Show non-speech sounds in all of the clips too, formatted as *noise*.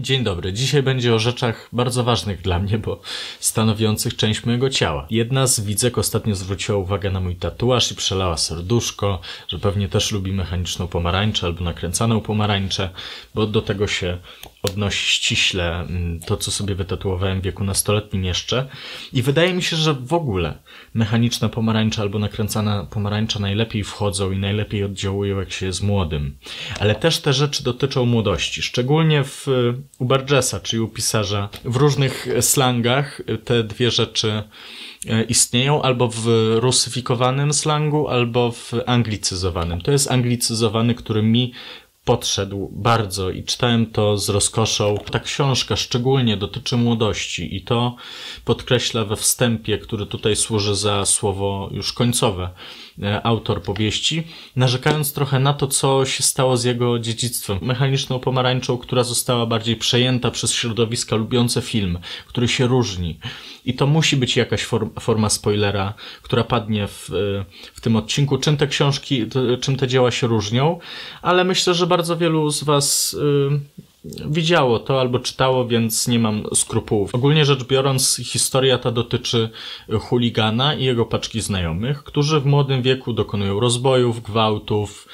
Dzień dobry. Dzisiaj będzie o rzeczach bardzo ważnych dla mnie, bo stanowiących część mojego ciała. Jedna z widzek ostatnio zwróciła uwagę na mój tatuaż i przelała serduszko, że pewnie też lubi mechaniczną pomarańczę albo nakręcaną pomarańczę, bo do tego się odnosi ściśle mm, to, co sobie wytatuowałem w wieku nastoletnim jeszcze. I wydaje mi się, że w ogóle mechaniczna pomarańcza albo nakręcana pomarańcza najlepiej wchodzą i najlepiej oddziałują, jak się jest młodym. Ale też te rzeczy dotyczą młodości, szczególnie w, u Burgessa, czyli u pisarza. W różnych slangach te dwie rzeczy e, istnieją albo w rusyfikowanym slangu, albo w anglicyzowanym. To jest anglicyzowany, który mi podszedł bardzo i czytałem to z rozkoszą. Ta książka szczególnie dotyczy młodości i to podkreśla we wstępie, który tutaj służy za słowo już końcowe, e, autor powieści, narzekając trochę na to, co się stało z jego dziedzictwem. Mechaniczną pomarańczą, która została bardziej przejęta przez środowiska lubiące film, który się różni. I to musi być jakaś form, forma spoilera, która padnie w, e, w tym odcinku, czym te książki, czym te dzieła się różnią, ale myślę, że bardzo wielu z Was y, widziało to albo czytało, więc nie mam skrupułów. Ogólnie rzecz biorąc, historia ta dotyczy chuligana i jego paczki znajomych, którzy w młodym wieku dokonują rozbojów, gwałtów,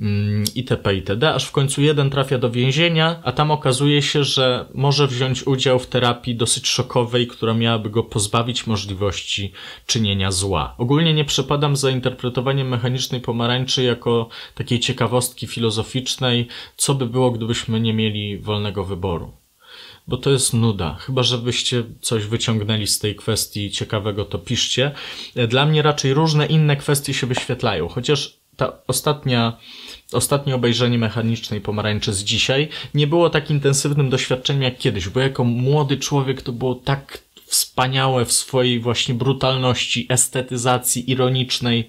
Mm, itp. itd., aż w końcu jeden trafia do więzienia, a tam okazuje się, że może wziąć udział w terapii dosyć szokowej, która miałaby go pozbawić możliwości czynienia zła. Ogólnie nie przepadam za interpretowaniem mechanicznej pomarańczy jako takiej ciekawostki filozoficznej, co by było, gdybyśmy nie mieli wolnego wyboru bo to jest nuda. Chyba, żebyście coś wyciągnęli z tej kwestii ciekawego, to piszcie. Dla mnie raczej różne inne kwestie się wyświetlają, chociaż ta ostatnia, ostatnie obejrzenie mechanicznej pomarańczy z dzisiaj nie było tak intensywnym doświadczeniem jak kiedyś, bo jako młody człowiek to było tak wspaniałe w swojej właśnie brutalności, estetyzacji, ironicznej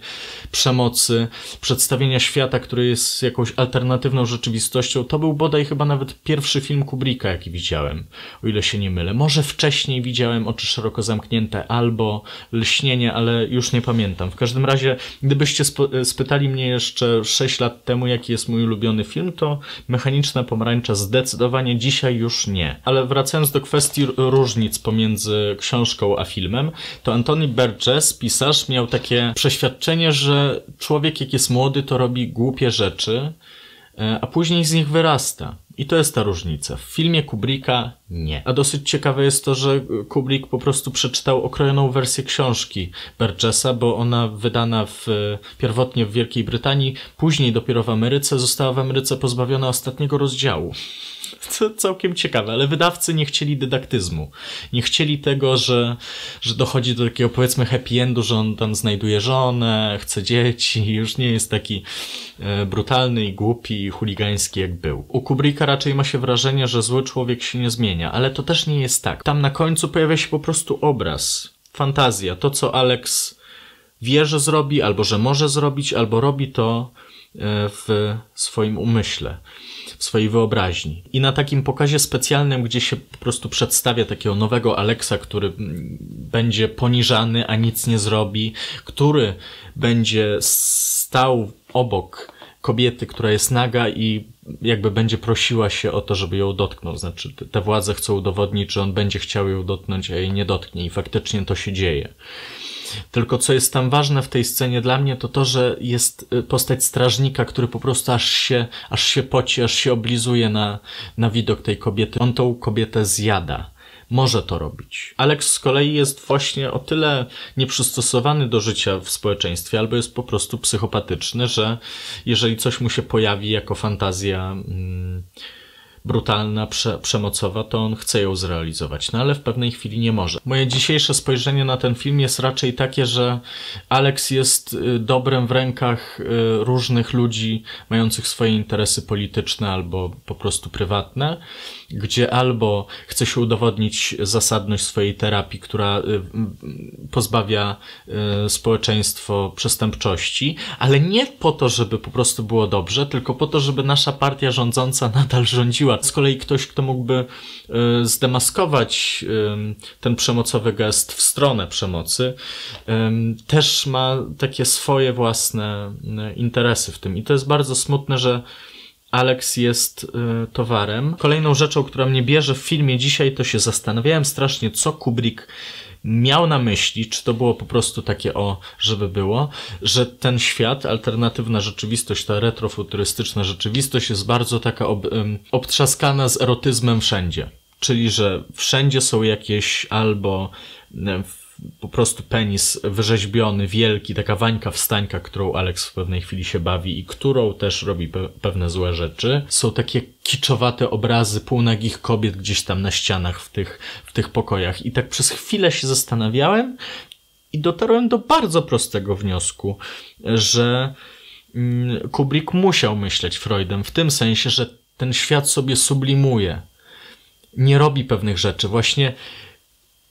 przemocy, przedstawienia świata, który jest jakąś alternatywną rzeczywistością. To był bodaj chyba nawet pierwszy film Kubricka, jaki widziałem, o ile się nie mylę. Może wcześniej widziałem Oczy szeroko zamknięte albo Lśnienie, ale już nie pamiętam. W każdym razie, gdybyście spytali mnie jeszcze 6 lat temu, jaki jest mój ulubiony film, to Mechaniczna Pomarańcza zdecydowanie dzisiaj już nie. Ale wracając do kwestii różnic pomiędzy książką a filmem, to Antony Burgess, pisarz, miał takie przeświadczenie, że człowiek jak jest młody, to robi głupie rzeczy, e, a później z nich wyrasta. I to jest ta różnica. W filmie Kubricka nie. A dosyć ciekawe jest to, że Kubrick po prostu przeczytał okrojoną wersję książki Burgessa, bo ona wydana w, pierwotnie w Wielkiej Brytanii, później dopiero w Ameryce, została w Ameryce pozbawiona ostatniego rozdziału. To całkiem ciekawe, ale wydawcy nie chcieli dydaktyzmu. Nie chcieli tego, że, że dochodzi do takiego powiedzmy happy endu, że on tam znajduje żonę, chce dzieci, już nie jest taki e, brutalny i głupi i chuligański jak był. U Kubricka raczej ma się wrażenie, że zły człowiek się nie zmienia, ale to też nie jest tak. Tam na końcu pojawia się po prostu obraz, fantazja, to co Alex wie, że zrobi, albo że może zrobić, albo robi to w swoim umyśle w swojej wyobraźni. I na takim pokazie specjalnym, gdzie się po prostu przedstawia takiego nowego Alexa, który będzie poniżany, a nic nie zrobi, który będzie stał obok kobiety, która jest naga i jakby będzie prosiła się o to, żeby ją dotknął. Znaczy, te władze chcą udowodnić, że on będzie chciał ją dotknąć, a jej nie dotknie i faktycznie to się dzieje. Tylko co jest tam ważne w tej scenie dla mnie, to to, że jest y, postać strażnika, który po prostu aż się, aż się poci, aż się oblizuje na, na widok tej kobiety. On tą kobietę zjada może to robić. Alex z kolei jest właśnie o tyle nieprzystosowany do życia w społeczeństwie, albo jest po prostu psychopatyczny, że jeżeli coś mu się pojawi jako fantazja, mm, brutalna, prze, przemocowa, to on chce ją zrealizować, no ale w pewnej chwili nie może. Moje dzisiejsze spojrzenie na ten film jest raczej takie, że Alex jest y, dobrem w rękach y, różnych ludzi mających swoje interesy polityczne albo po prostu prywatne, gdzie albo chce się udowodnić zasadność swojej terapii, która y, pozbawia społeczeństwo przestępczości, ale nie po to, żeby po prostu było dobrze, tylko po to, żeby nasza partia rządząca nadal rządziła z kolei ktoś, kto mógłby e, zdemaskować ten przemocowy gest w stronę przemocy, też ma takie swoje własne e, interesy w tym. I to jest bardzo smutne, że Alex jest y, towarem. Kolejną rzeczą, która mnie bierze w filmie dzisiaj, to się zastanawiałem strasznie, co Kubrick miał na myśli, czy to było po prostu takie o, żeby było, że ten świat, alternatywna rzeczywistość, ta retrofuturystyczna rzeczywistość jest bardzo taka ob, obtrzaskana z erotyzmem wszędzie. Czyli, że wszędzie są jakieś albo po prostu penis wyrzeźbiony, wielki, taka wańka wstańka, którą Alex w pewnej chwili się bawi i którą też robi pe pewne złe rzeczy. Są takie kiczowate obrazy półnagich kobiet gdzieś tam na ścianach w tych, w tych pokojach. I tak przez chwilę się zastanawiałem i dotarłem do bardzo prostego wniosku, że mm, Kubrick musiał myśleć Freudem w tym sensie, że ten świat sobie sublimuje. Nie robi pewnych rzeczy. Właśnie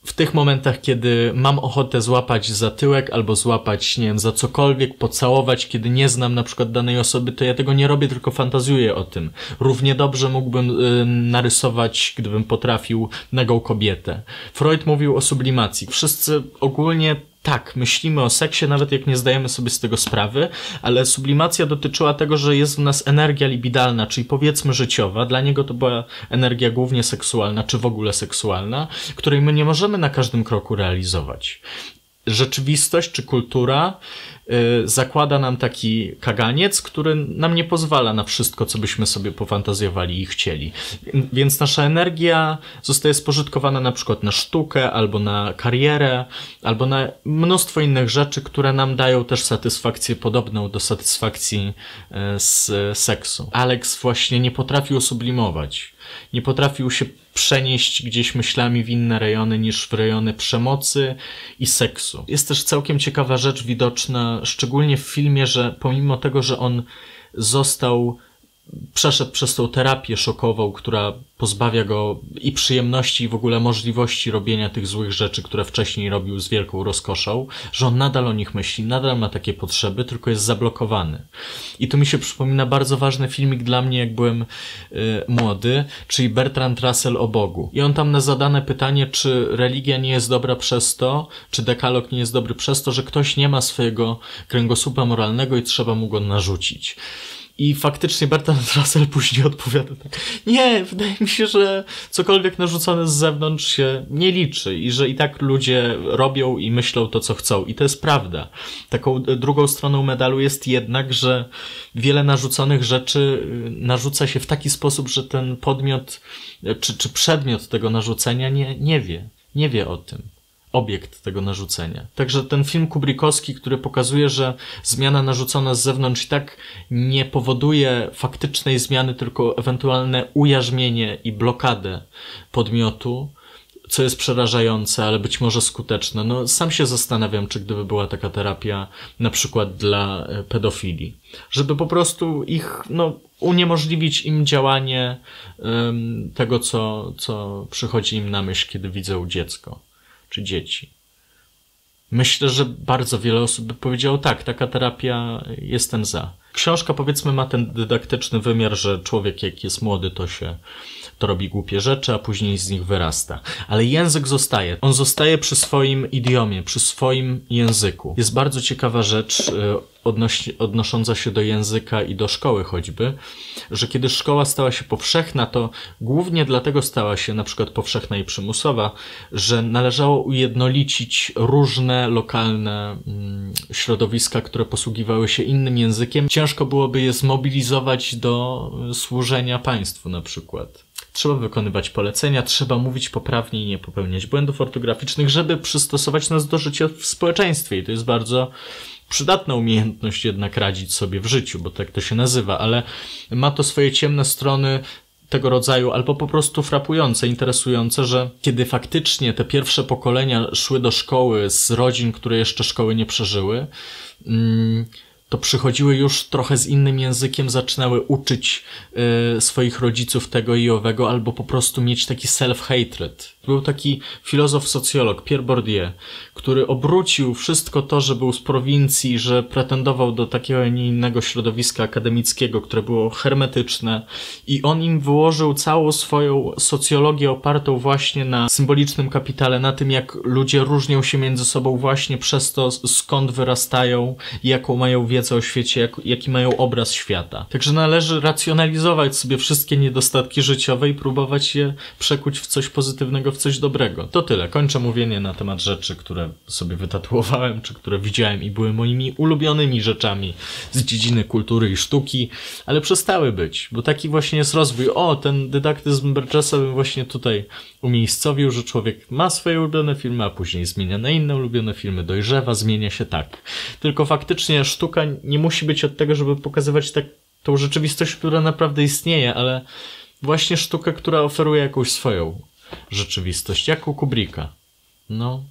w tych momentach, kiedy mam ochotę złapać za tyłek albo złapać, nie wiem, za cokolwiek, pocałować, kiedy nie znam na przykład danej osoby, to ja tego nie robię, tylko fantazuję o tym. Równie dobrze mógłbym y, narysować, gdybym potrafił, nagą kobietę. Freud mówił o sublimacji. Wszyscy ogólnie tak, myślimy o seksie, nawet jak nie zdajemy sobie z tego sprawy, ale sublimacja dotyczyła tego, że jest w nas energia libidalna, czyli powiedzmy życiowa. Dla niego to była energia głównie seksualna, czy w ogóle seksualna, której my nie możemy na każdym kroku realizować rzeczywistość czy kultura y, zakłada nam taki kaganiec, który nam nie pozwala na wszystko, co byśmy sobie pofantazjowali i chcieli. Więc nasza energia zostaje spożytkowana na przykład na sztukę, albo na karierę, albo na mnóstwo innych rzeczy, które nam dają też satysfakcję podobną do satysfakcji y, z seksu. Alex właśnie nie potrafił sublimować. Nie potrafił się przenieść gdzieś myślami w inne rejony niż w rejony przemocy i seksu. Jest też całkiem ciekawa rzecz widoczna, szczególnie w filmie, że pomimo tego, że on został przeszedł przez tą terapię szokową, która pozbawia go i przyjemności, i w ogóle możliwości robienia tych złych rzeczy, które wcześniej robił z wielką rozkoszą, że on nadal o nich myśli, nadal ma takie potrzeby, tylko jest zablokowany. I tu mi się przypomina bardzo ważny filmik dla mnie, jak byłem y, młody, czyli Bertrand Russell o Bogu. I on tam na zadane pytanie, czy religia nie jest dobra przez to, czy dekalog nie jest dobry przez to, że ktoś nie ma swojego kręgosłupa moralnego i trzeba mu go narzucić. I faktycznie Bertrand Russell później *laughs* odpowiada tak, nie, wydaje mi się, że cokolwiek narzucone z zewnątrz się nie liczy i że i tak ludzie robią i myślą to, co chcą. I to jest prawda. Taką drugą stroną medalu jest jednak, że wiele narzuconych rzeczy y, narzuca się w taki sposób, że ten podmiot czy, czy przedmiot tego narzucenia nie, nie wie. Nie wie o tym obiekt tego narzucenia. Także ten film Kubrikowski, który pokazuje, że zmiana narzucona z zewnątrz i tak nie powoduje faktycznej zmiany, tylko ewentualne ujarzmienie i blokadę podmiotu, co jest przerażające, ale być może skuteczne. No, sam się zastanawiam, czy gdyby była taka terapia na przykład dla e, pedofili, żeby po prostu ich, no, uniemożliwić im działanie um, tego, co, co przychodzi im na myśl, kiedy widzą dziecko czy dzieci. Myślę, że bardzo wiele osób by powiedziało tak, taka terapia jestem za. Książka powiedzmy ma ten dydaktyczny wymiar, że człowiek jak jest młody to się to robi głupie rzeczy, a później z nich wyrasta. Ale język zostaje. On zostaje przy swoim idiomie, przy swoim języku. Jest bardzo ciekawa rzecz y, odnoś, odnosząca się do języka i do szkoły choćby, że kiedy szkoła stała się powszechna, to głównie dlatego stała się na przykład powszechna i przymusowa, że należało ujednolicić różne lokalne mm, środowiska, które posługiwały się innym językiem. Ciężko byłoby je zmobilizować do służenia państwu na przykład. Trzeba wykonywać polecenia, trzeba mówić poprawnie i nie popełniać błędów ortograficznych, żeby przystosować nas do życia w społeczeństwie. I to jest bardzo przydatna umiejętność jednak radzić sobie w życiu, bo tak to się nazywa, ale ma to swoje ciemne strony tego rodzaju, albo po prostu frapujące, interesujące, że kiedy faktycznie te pierwsze pokolenia szły do szkoły z rodzin, które jeszcze szkoły nie przeżyły, mm, to przychodziły już trochę z innym językiem, zaczynały uczyć y, swoich rodziców tego i owego, albo po prostu mieć taki self-hatred. Był taki filozof, socjolog, Pierre Bourdieu, który obrócił wszystko to, że był z prowincji, że pretendował do takiego, nie innego środowiska akademickiego, które było hermetyczne i on im wyłożył całą swoją socjologię opartą właśnie na symbolicznym kapitale, na tym, jak ludzie różnią się między sobą właśnie przez to, skąd wyrastają jaką mają wiedzę o świecie, jak, jaki mają obraz świata. Także należy racjonalizować sobie wszystkie niedostatki życiowe i próbować je przekuć w coś pozytywnego, w coś dobrego. To tyle. Kończę mówienie na temat rzeczy, które sobie wytatuowałem, czy które widziałem i były moimi ulubionymi rzeczami z dziedziny kultury i sztuki, ale przestały być, bo taki właśnie jest rozwój. O, ten dydaktyzm Burgessa bym właśnie tutaj umiejscowił, że człowiek ma swoje ulubione filmy, a później zmienia na inne ulubione filmy, dojrzewa, zmienia się tak. Tylko faktycznie sztuka nie musi być od tego, żeby pokazywać tak tą rzeczywistość, która naprawdę istnieje, ale właśnie sztukę, która oferuje jakąś swoją rzeczywistość, jak u Kubricka. No,